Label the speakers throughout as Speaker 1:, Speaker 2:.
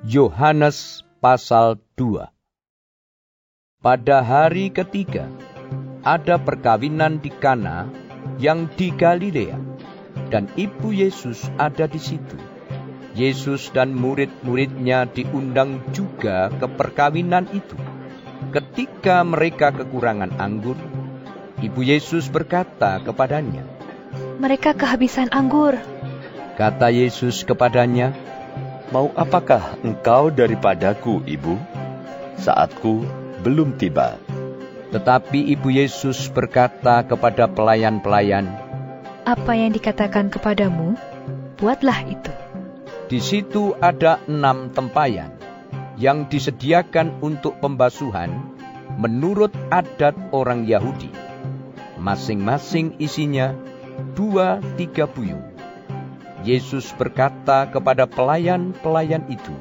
Speaker 1: Yohanes pasal 2 Pada hari ketiga, ada perkawinan di Kana yang di Galilea, dan ibu Yesus ada di situ. Yesus dan murid-muridnya diundang juga ke perkawinan itu. Ketika mereka kekurangan anggur, ibu Yesus berkata kepadanya,
Speaker 2: Mereka kehabisan anggur.
Speaker 1: Kata Yesus kepadanya,
Speaker 3: Mau apakah engkau daripadaku, ibu? Saatku belum tiba.
Speaker 1: Tetapi ibu Yesus berkata kepada pelayan-pelayan,
Speaker 2: Apa yang dikatakan kepadamu, buatlah itu.
Speaker 1: Di situ ada enam tempayan yang disediakan untuk pembasuhan menurut adat orang Yahudi. Masing-masing isinya dua tiga buyung. Yesus berkata kepada pelayan-pelayan itu,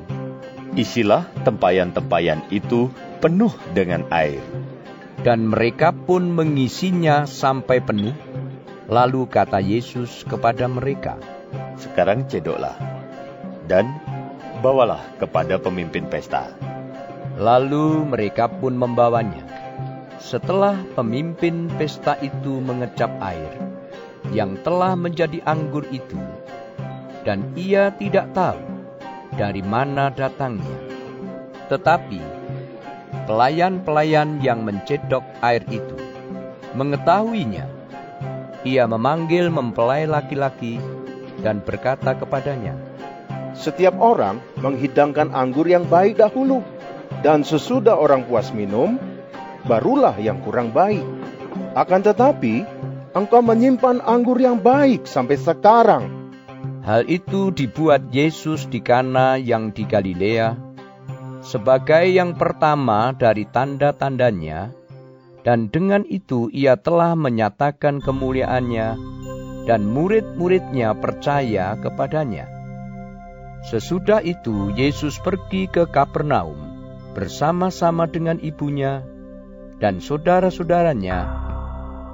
Speaker 3: Isilah tempayan-tempayan itu penuh dengan air.
Speaker 1: dan mereka pun mengisinya sampai penuh. Lalu kata Yesus kepada mereka,
Speaker 3: Sekarang cedoklah. Dan bawalah kepada pemimpin pesta.
Speaker 1: Lalu mereka pun membawanya. Setelah pemimpin pesta itu mengecap air yang telah menjadi anggur itu, dan ia tidak tahu dari mana datangnya. Tetapi pelayan-pelayan yang mencedok air itu mengetahuinya. Ia memanggil mempelai laki-laki dan berkata kepadanya,
Speaker 4: Setiap orang menghidangkan anggur yang baik dahulu, dan sesudah orang puas minum, barulah yang kurang baik. Akan tetapi, engkau menyimpan anggur yang baik sampai sekarang.
Speaker 1: Hal itu dibuat Yesus di Kana yang di Galilea sebagai yang pertama dari tanda-tandanya dan dengan itu ia telah menyatakan kemuliaannya dan murid-muridnya percaya kepadanya. Sesudah itu Yesus pergi ke Kapernaum bersama-sama dengan ibunya dan saudara-saudaranya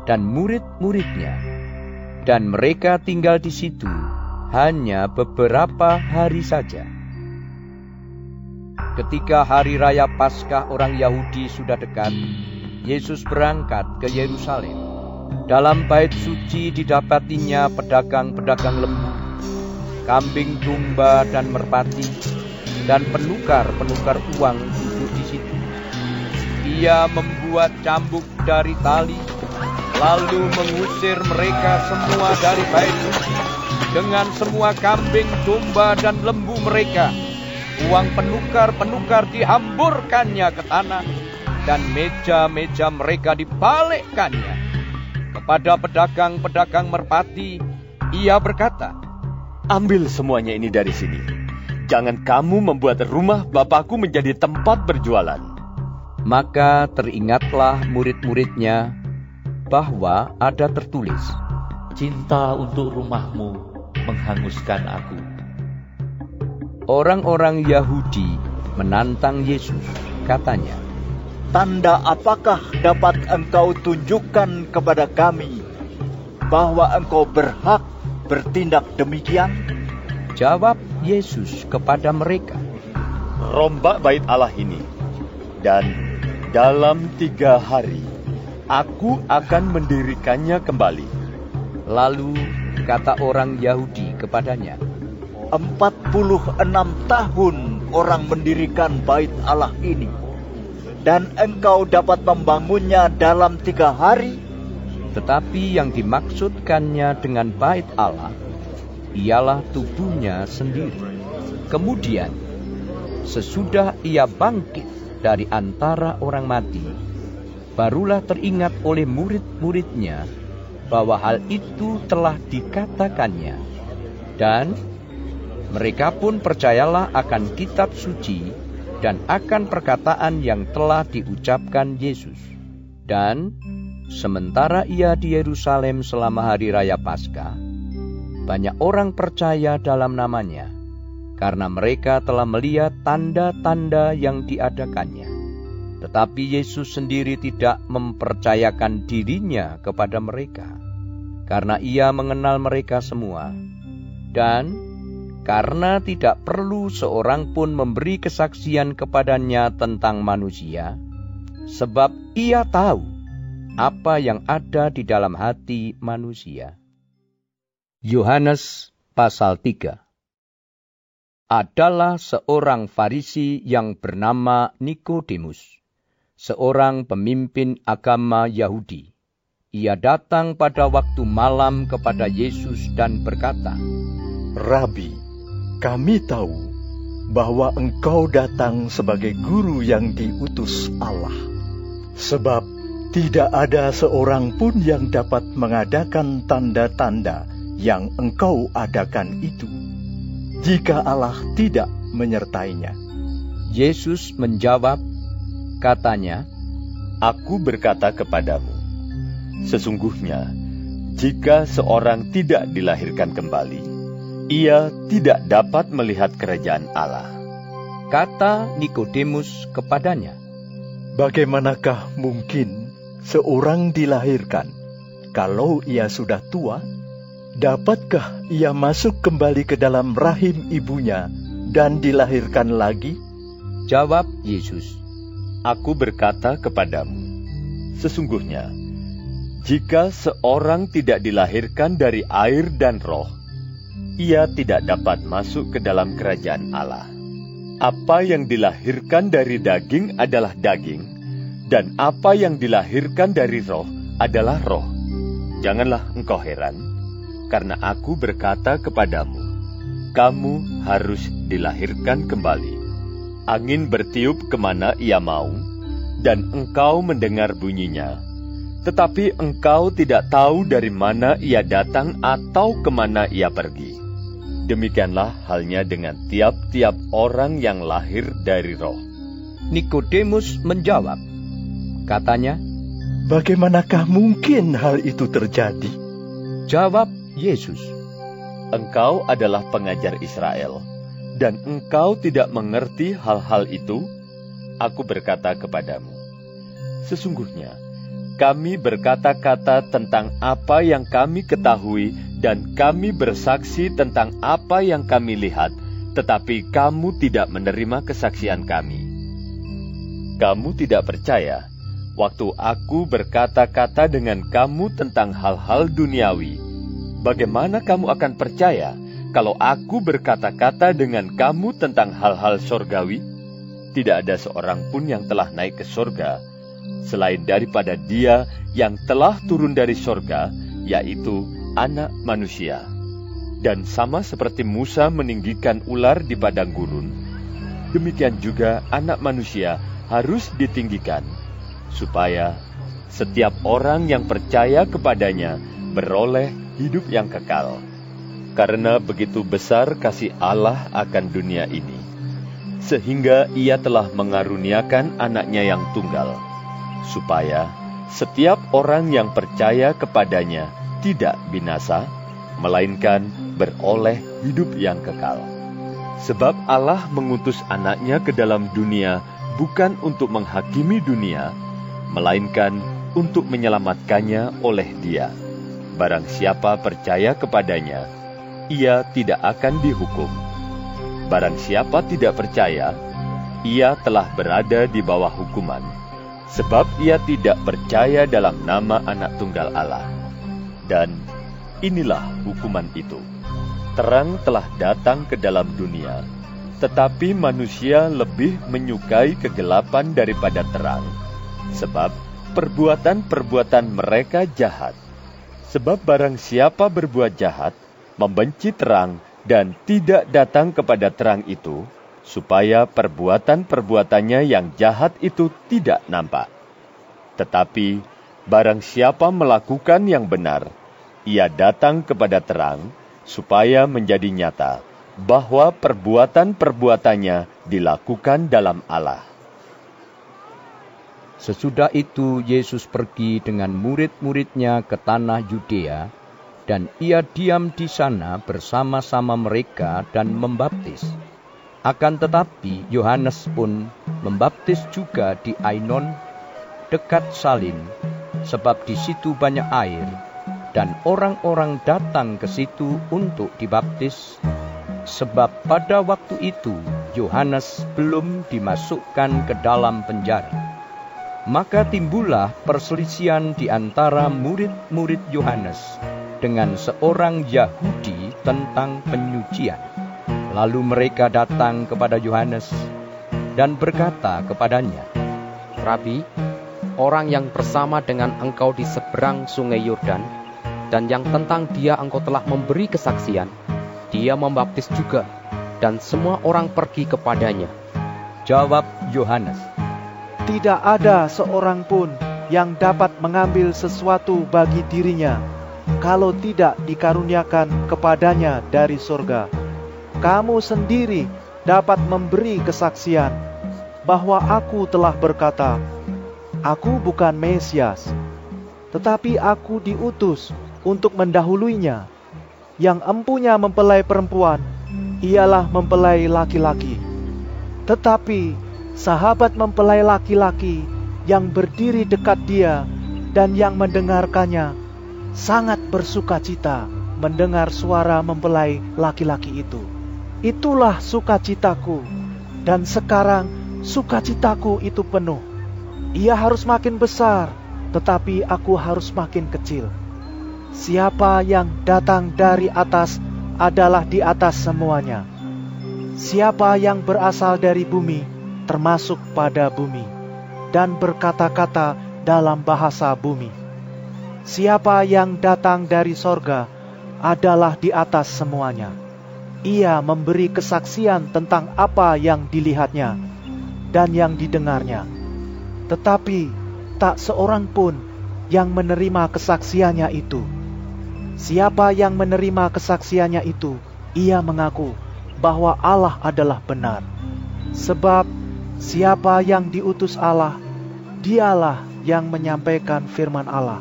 Speaker 1: dan murid-muridnya dan mereka tinggal di situ hanya beberapa hari saja. Ketika hari raya Paskah orang Yahudi sudah dekat, Yesus berangkat ke Yerusalem. Dalam bait suci didapatinya pedagang-pedagang lembu, kambing domba dan merpati, dan penukar-penukar uang duduk di situ. Ia membuat cambuk dari tali, lalu mengusir mereka semua dari bait suci dengan semua kambing, domba, dan lembu mereka. Uang penukar-penukar dihamburkannya ke tanah, dan meja-meja mereka dibalikkannya. Kepada pedagang-pedagang merpati, ia berkata,
Speaker 3: Ambil semuanya ini dari sini. Jangan kamu membuat rumah Bapakku menjadi tempat berjualan.
Speaker 1: Maka teringatlah murid-muridnya bahwa ada tertulis,
Speaker 5: Cinta untuk rumahmu menghanguskan aku.
Speaker 1: Orang-orang Yahudi menantang Yesus, katanya,
Speaker 6: Tanda apakah dapat engkau tunjukkan kepada kami bahwa engkau berhak bertindak demikian?
Speaker 1: Jawab Yesus kepada mereka,
Speaker 3: Rombak bait Allah ini. Dan dalam tiga hari, aku akan mendirikannya kembali.
Speaker 1: Lalu kata orang Yahudi kepadanya,
Speaker 6: Empat puluh enam tahun orang mendirikan bait Allah ini. Dan engkau dapat membangunnya dalam tiga hari?
Speaker 1: Tetapi yang dimaksudkannya dengan bait Allah ialah tubuhnya sendiri. Kemudian, sesudah ia bangkit dari antara orang mati, barulah teringat oleh murid-muridnya bahwa hal itu telah dikatakannya. Dan Mereka pun percayalah akan kitab suci dan akan perkataan yang telah diucapkan Yesus. Dan sementara ia di Yerusalem selama hari raya Paskah, banyak orang percaya dalam namanya karena mereka telah melihat tanda-tanda yang diadakannya. Tetapi Yesus sendiri tidak mempercayakan dirinya kepada mereka, karena ia mengenal mereka semua, dan karena tidak perlu seorang pun memberi kesaksian kepadanya tentang manusia, sebab ia tahu apa yang ada di dalam hati manusia. Yohanes pasal 3 Adalah seorang Farisi yang bernama Nikodemus, seorang pemimpin agama Yahudi. Ia datang pada waktu malam kepada Yesus dan berkata,
Speaker 7: Rabi, kami tahu bahwa engkau datang sebagai guru yang diutus Allah. Sebab tidak ada seorang pun yang dapat mengadakan tanda-tanda yang engkau adakan itu, jika Allah tidak menyertainya.
Speaker 1: Yesus menjawab, katanya,
Speaker 3: Aku berkata kepadamu, sesungguhnya jika seorang tidak dilahirkan kembali, ia tidak dapat melihat kerajaan Allah.
Speaker 1: Kata Nikodemus kepadanya,
Speaker 7: Bagaimanakah mungkin seorang dilahirkan kalau ia sudah tua? Dapatkah ia masuk kembali ke dalam rahim ibunya dan dilahirkan lagi?
Speaker 1: Jawab Yesus,
Speaker 3: Aku berkata kepadamu, sesungguhnya, jika seorang tidak dilahirkan dari air dan roh, ia tidak dapat masuk ke dalam kerajaan Allah. Apa yang dilahirkan dari daging adalah daging, dan apa yang dilahirkan dari roh adalah roh. Janganlah engkau heran, karena aku berkata kepadamu, kamu harus dilahirkan kembali. Angin bertiup ke mana ia mau, dan engkau mendengar bunyinya. Tetapi engkau tidak tahu dari mana ia datang atau ke mana ia pergi. Demikianlah halnya dengan tiap-tiap orang yang lahir dari roh.
Speaker 1: Nikodemus menjawab, katanya,
Speaker 7: Bagaimanakah mungkin hal itu terjadi?
Speaker 1: Jawab Yesus,
Speaker 3: Engkau adalah pengajar Israel, dan engkau tidak mengerti hal-hal itu? Aku berkata kepadamu, sesungguhnya kami berkata-kata tentang apa yang kami ketahui dan kami bersaksi tentang apa yang kami lihat, tetapi kamu tidak menerima kesaksian kami. Kamu tidak percaya waktu aku berkata-kata dengan kamu tentang hal-hal duniawi. Bagaimana kamu akan percaya kalau aku berkata-kata dengan kamu tentang hal-hal sorgawi? Tidak ada seorang pun yang telah naik ke sorga, selain daripada dia yang telah turun dari sorga, yaitu anak manusia. Dan sama seperti Musa meninggikan ular di padang gurun, demikian juga anak manusia harus ditinggikan, supaya setiap orang yang percaya kepadanya beroleh hidup yang kekal. Karena begitu besar kasih Allah akan dunia ini, sehingga ia telah mengaruniakan anaknya yang tunggal, supaya setiap orang yang percaya kepadanya tidak binasa, melainkan beroleh hidup yang kekal. Sebab Allah mengutus anaknya ke dalam dunia bukan untuk menghakimi dunia, melainkan untuk menyelamatkannya oleh dia. Barang siapa percaya kepadanya, ia tidak akan dihukum. Barang siapa tidak percaya, ia telah berada di bawah hukuman, sebab ia tidak percaya dalam nama anak tunggal Allah. Dan inilah hukuman itu. Terang telah datang ke dalam dunia, tetapi manusia lebih menyukai kegelapan daripada terang, sebab perbuatan-perbuatan mereka jahat. Sebab barang siapa berbuat jahat, membenci terang, dan tidak datang kepada terang itu, supaya perbuatan-perbuatannya yang jahat itu tidak nampak. Tetapi barang siapa melakukan yang benar, ia datang kepada terang, supaya menjadi nyata bahwa perbuatan-perbuatannya dilakukan dalam Allah.
Speaker 1: Sesudah itu Yesus pergi dengan murid-muridnya ke tanah Yudea, dan ia diam di sana bersama-sama mereka dan membaptis. Akan tetapi Yohanes pun membaptis juga di Ainon dekat Salim, sebab di situ banyak air, dan orang-orang datang ke situ untuk dibaptis, sebab pada waktu itu Yohanes belum dimasukkan ke dalam penjara. Maka timbullah perselisihan di antara murid-murid Yohanes dengan seorang Yahudi tentang penyucian. Lalu mereka datang kepada Yohanes dan berkata kepadanya,
Speaker 8: Rabi, orang yang bersama dengan engkau di seberang sungai Yordan, dan yang tentang dia engkau telah memberi kesaksian, dia membaptis juga, dan semua orang pergi kepadanya.
Speaker 1: Jawab Yohanes,
Speaker 9: tidak ada seorang pun yang dapat mengambil sesuatu bagi dirinya kalau tidak dikaruniakan kepadanya dari surga. Kamu sendiri dapat memberi kesaksian bahwa aku telah berkata, Aku bukan Mesias, tetapi aku diutus untuk mendahuluinya. Yang empunya mempelai perempuan, ialah mempelai laki-laki. Tetapi sahabat mempelai laki-laki yang berdiri dekat dia dan yang mendengarkannya sangat bersuka cita mendengar suara mempelai laki-laki itu. Itulah sukacitaku, dan sekarang sukacitaku itu penuh. Ia harus makin besar, tetapi aku harus makin kecil. Siapa yang datang dari atas adalah di atas semuanya. Siapa yang berasal dari bumi termasuk pada bumi, dan berkata-kata dalam bahasa bumi. Siapa yang datang dari sorga adalah di atas semuanya. Ia memberi kesaksian tentang apa yang dilihatnya dan yang didengarnya. Tetapi tak seorang pun yang menerima kesaksiannya itu. Siapa yang menerima kesaksiannya itu, ia mengaku bahwa Allah adalah benar. Sebab Siapa yang diutus Allah, dialah yang menyampaikan firman Allah.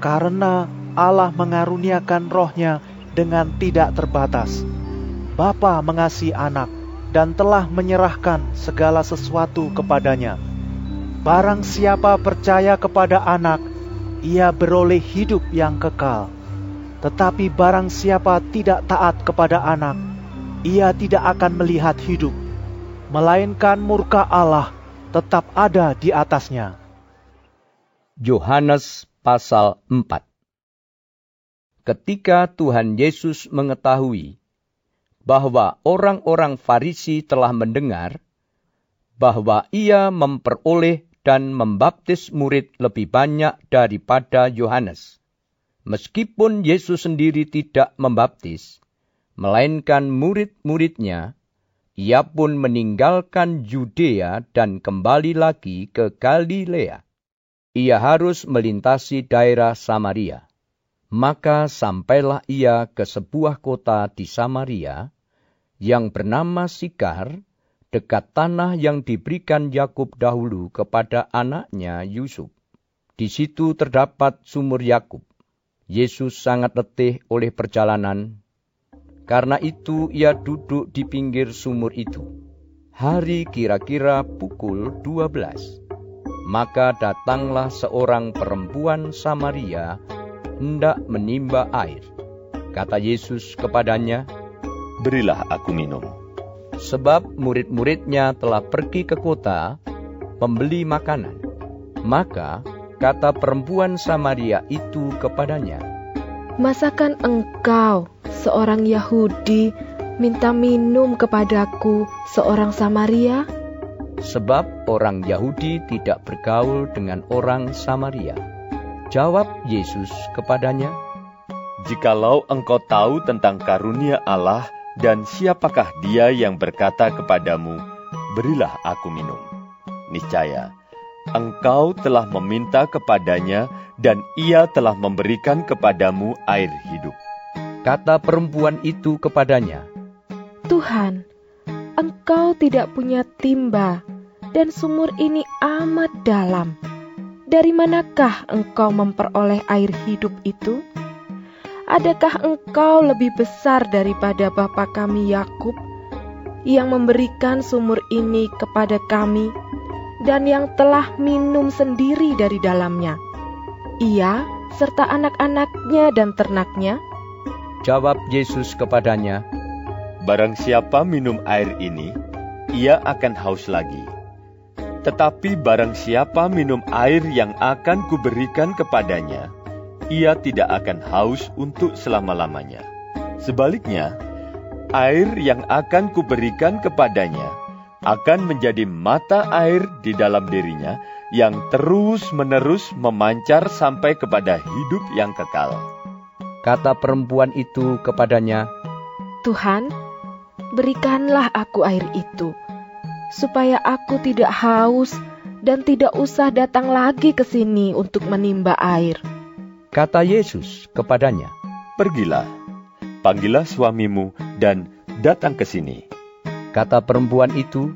Speaker 9: Karena Allah mengaruniakan rohnya dengan tidak terbatas. Bapa mengasihi anak dan telah menyerahkan segala sesuatu kepadanya. Barang siapa percaya kepada anak, ia beroleh hidup yang kekal. Tetapi barang siapa tidak taat kepada anak, ia tidak akan melihat hidup, melainkan murka Allah tetap ada di atasnya.
Speaker 1: Yohanes pasal 4 Ketika Tuhan Yesus mengetahui bahwa orang-orang Farisi telah mendengar bahwa ia memperoleh dan membaptis murid lebih banyak daripada Yohanes. Meskipun Yesus sendiri tidak membaptis, melainkan murid-muridnya ia pun meninggalkan Yudea dan kembali lagi ke Galilea. Ia harus melintasi daerah Samaria. Maka sampailah ia ke sebuah kota di Samaria yang bernama Sikar, dekat tanah yang diberikan Yakub dahulu kepada anaknya Yusuf. Di situ terdapat sumur Yakub. Yesus sangat letih oleh perjalanan karena itu ia duduk di pinggir sumur itu. Hari kira-kira pukul 12. Maka datanglah seorang perempuan Samaria hendak menimba air. Kata Yesus kepadanya,
Speaker 3: Berilah aku minum.
Speaker 1: Sebab murid-muridnya telah pergi ke kota membeli makanan. Maka kata perempuan Samaria itu kepadanya,
Speaker 10: Masakan engkau seorang Yahudi minta minum kepadaku seorang Samaria?
Speaker 1: Sebab orang Yahudi tidak bergaul dengan orang Samaria. Jawab Yesus kepadanya,
Speaker 3: Jikalau engkau tahu tentang karunia Allah dan siapakah dia yang berkata kepadamu, Berilah aku minum. Niscaya, engkau telah meminta kepadanya dan ia telah memberikan kepadamu air hidup.
Speaker 1: Kata perempuan itu kepadanya,
Speaker 10: Tuhan, Engkau tidak punya timba, dan sumur ini amat dalam. Dari manakah Engkau memperoleh air hidup itu? Adakah Engkau lebih besar daripada bapa kami Yakub yang memberikan sumur ini kepada kami dan yang telah minum sendiri dari dalamnya? Ia serta anak-anaknya dan ternaknya?
Speaker 1: Jawab Yesus kepadanya,
Speaker 3: Barang siapa minum air ini, ia akan haus lagi. Tetapi barang siapa minum air yang akan kuberikan kepadanya, ia tidak akan haus untuk selama-lamanya. Sebaliknya, air yang akan kuberikan kepadanya akan menjadi mata air di dalam dirinya yang terus-menerus memancar sampai kepada hidup yang kekal.
Speaker 1: Kata perempuan itu kepadanya,
Speaker 10: Tuhan, berikanlah aku air itu, supaya aku tidak haus dan tidak usah datang lagi ke sini untuk menimba air.
Speaker 1: Kata Yesus kepadanya,
Speaker 3: Pergilah, panggillah suamimu dan datang ke sini.
Speaker 1: Kata perempuan itu,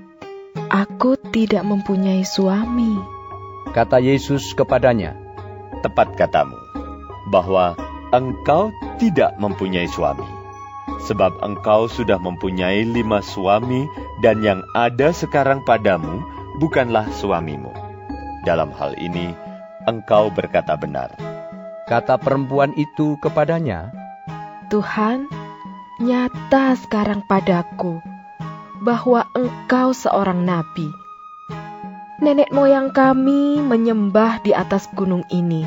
Speaker 10: Aku tidak mempunyai suami.
Speaker 1: Kata Yesus kepadanya,
Speaker 3: Tepat katamu, bahwa engkau tidak mempunyai suami. Sebab engkau sudah mempunyai lima suami dan yang ada sekarang padamu bukanlah suamimu. Dalam hal ini, engkau berkata benar.
Speaker 1: Kata perempuan itu kepadanya,
Speaker 10: Tuhan, nyata sekarang padaku bahwa engkau seorang nabi. Nenek moyang kami menyembah di atas gunung ini,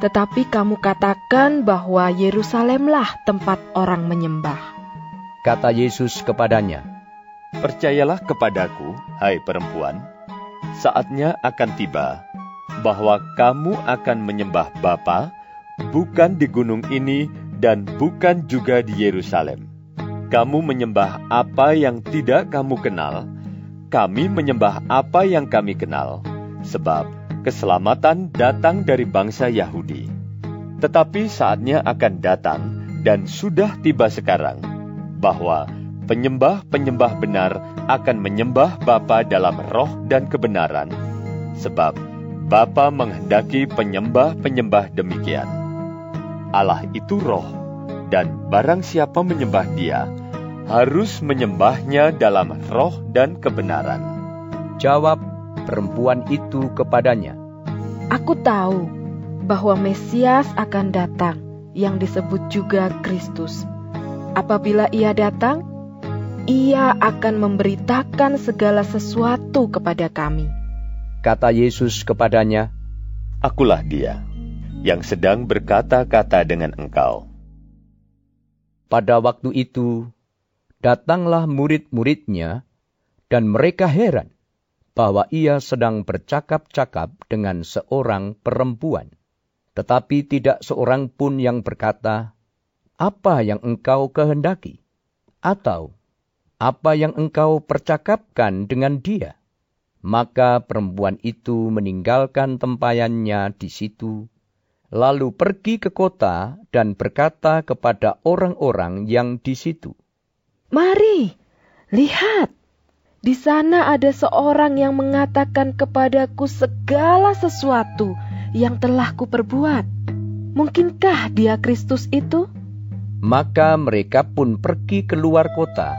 Speaker 10: tetapi kamu katakan bahwa Yerusalemlah tempat orang menyembah.
Speaker 1: Kata Yesus kepadanya,
Speaker 3: Percayalah kepadaku, hai perempuan, saatnya akan tiba bahwa kamu akan menyembah Bapa bukan di gunung ini dan bukan juga di Yerusalem. Kamu menyembah apa yang tidak kamu kenal, kami menyembah apa yang kami kenal, sebab keselamatan datang dari bangsa Yahudi. Tetapi saatnya akan datang dan sudah tiba sekarang, bahwa penyembah-penyembah benar akan menyembah Bapa dalam roh dan kebenaran, sebab Bapa menghendaki penyembah-penyembah demikian. Allah itu roh, dan barang siapa menyembah dia, harus menyembahnya dalam roh dan kebenaran.
Speaker 1: Jawab perempuan itu kepadanya,
Speaker 10: Aku tahu bahwa Mesias akan datang, yang disebut juga Kristus. Apabila ia datang, ia akan memberitakan segala sesuatu kepada kami.
Speaker 1: Kata Yesus kepadanya,
Speaker 3: Akulah dia yang sedang berkata-kata dengan engkau.
Speaker 1: Pada waktu itu, datanglah murid-muridnya, dan mereka heran bahwa ia sedang bercakap-cakap dengan seorang perempuan. Tetapi tidak seorang pun yang berkata, "Apa yang engkau kehendaki?" atau "Apa yang engkau percakapkan dengan dia?" Maka perempuan itu meninggalkan tempayannya di situ, lalu pergi ke kota dan berkata kepada orang-orang yang di situ,
Speaker 10: "Mari, lihat, di sana ada seorang yang mengatakan kepadaku segala sesuatu yang telah kuperbuat. Mungkinkah dia Kristus itu?"
Speaker 1: Maka mereka pun pergi keluar kota,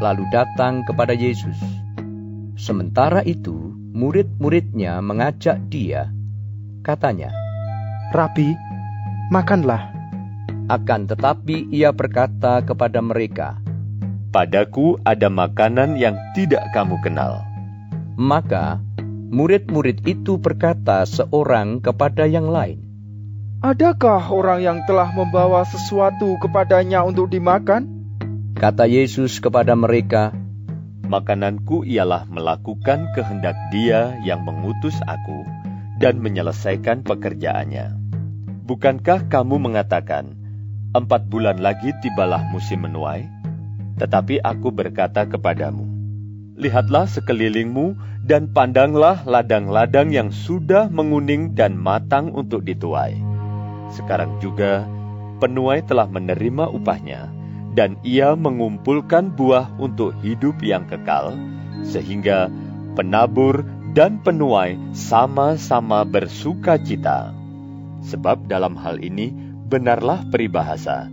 Speaker 1: lalu datang kepada Yesus. Sementara itu, murid-muridnya mengajak dia, katanya,
Speaker 9: Rabi, makanlah.
Speaker 1: Akan tetapi ia berkata kepada mereka,
Speaker 3: Padaku ada makanan yang tidak kamu kenal.
Speaker 1: Maka murid-murid itu berkata seorang kepada yang lain,
Speaker 11: Adakah orang yang telah membawa sesuatu kepadanya untuk dimakan?
Speaker 1: Kata Yesus kepada mereka,
Speaker 3: Makananku ialah melakukan kehendak Dia yang mengutus aku dan menyelesaikan pekerjaannya. Bukankah kamu mengatakan, empat bulan lagi tibalah musim menuai? Tetapi aku berkata kepadamu, lihatlah sekelilingmu dan pandanglah ladang-ladang yang sudah menguning dan matang untuk dituai. Sekarang juga penuai telah menerima upahnya, dan ia mengumpulkan buah untuk hidup yang kekal, sehingga penabur dan penuai sama-sama bersuka cita. Sebab dalam hal ini benarlah peribahasa,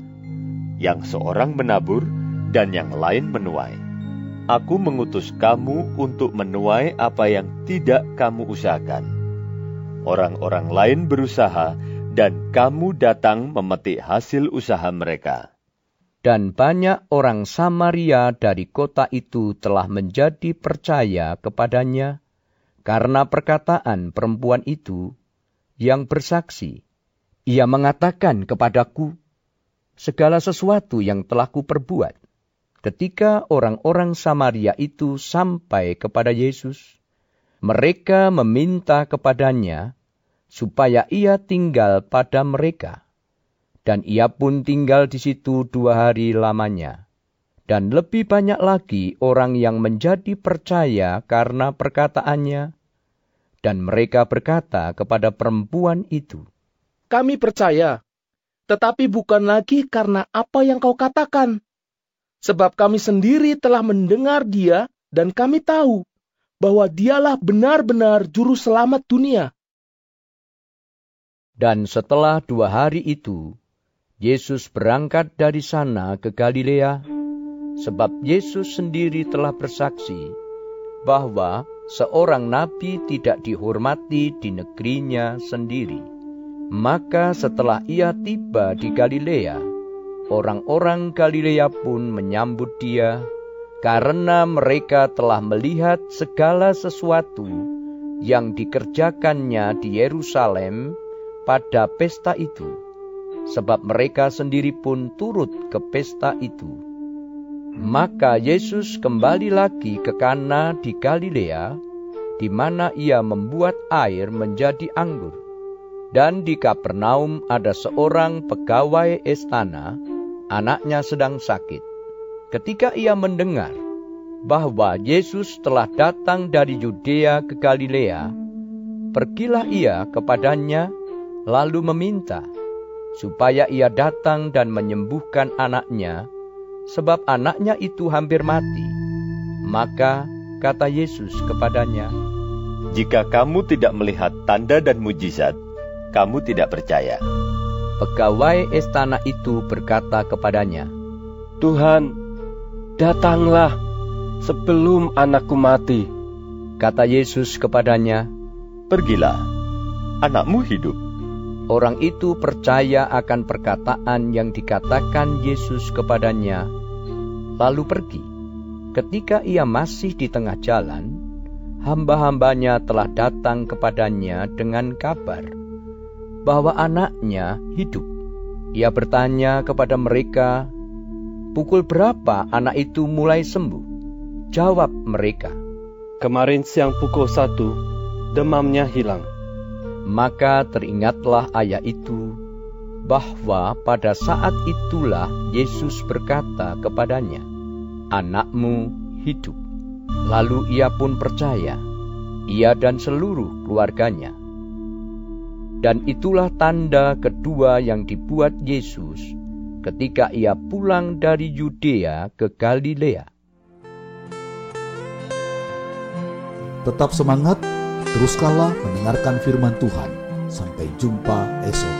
Speaker 3: yang seorang menabur dan yang lain menuai. Aku mengutus kamu untuk menuai apa yang tidak kamu usahakan. Orang-orang lain berusaha, dan kamu datang memetik hasil usaha mereka.
Speaker 1: Dan banyak orang Samaria dari kota itu telah menjadi percaya kepadanya karena perkataan perempuan itu yang bersaksi. Ia mengatakan kepadaku, segala sesuatu yang telah kuperbuat. Ketika orang-orang Samaria itu sampai kepada Yesus, mereka meminta kepadanya supaya ia tinggal pada mereka. Dan ia pun tinggal di situ dua hari lamanya. Dan lebih banyak lagi orang yang menjadi percaya karena perkataannya. Dan mereka berkata kepada perempuan itu,
Speaker 12: Kami percaya, tetapi bukan lagi karena apa yang kau katakan, Sebab kami sendiri telah mendengar dia dan kami tahu bahwa dialah benar-benar juru selamat dunia.
Speaker 1: Dan setelah dua hari itu, Yesus berangkat dari sana ke Galilea, sebab Yesus sendiri telah bersaksi bahwa seorang nabi tidak dihormati di negerinya sendiri. Maka setelah ia tiba di Galilea, Orang-orang Galilea pun menyambut dia karena mereka telah melihat segala sesuatu yang dikerjakannya di Yerusalem pada pesta itu, sebab mereka sendiri pun turut ke pesta itu. Maka Yesus kembali lagi ke Kana di Galilea, di mana ia membuat air menjadi anggur. Dan di Kapernaum ada seorang pegawai istana anaknya sedang sakit. Ketika ia mendengar bahwa Yesus telah datang dari Yudea ke Galilea, pergilah ia kepadanya lalu meminta supaya ia datang dan menyembuhkan anaknya, sebab anaknya itu hampir mati. Maka kata Yesus kepadanya,
Speaker 3: "Jika kamu tidak melihat tanda dan mujizat, kamu tidak percaya."
Speaker 1: Pegawai istana itu berkata kepadanya,
Speaker 13: Tuhan, datanglah sebelum anakku mati.
Speaker 1: Kata Yesus kepadanya,
Speaker 3: Pergilah, anakmu hidup.
Speaker 1: Orang itu percaya akan perkataan yang dikatakan Yesus kepadanya, lalu pergi. Ketika ia masih di tengah jalan, hamba-hambanya telah datang kepadanya dengan kabar bahwa anaknya hidup. Ia bertanya kepada mereka, "Pukul berapa anak itu mulai sembuh?" Jawab mereka,
Speaker 13: "Kemarin siang pukul satu, demamnya hilang."
Speaker 1: Maka teringatlah ayah itu bahwa pada saat itulah Yesus berkata kepadanya, "Anakmu hidup." Lalu ia pun percaya, ia dan seluruh keluarganya. Dan itulah tanda kedua yang dibuat Yesus ketika ia pulang dari Yudea ke Galilea.
Speaker 14: Tetap semangat, teruskanlah mendengarkan firman Tuhan. Sampai jumpa esok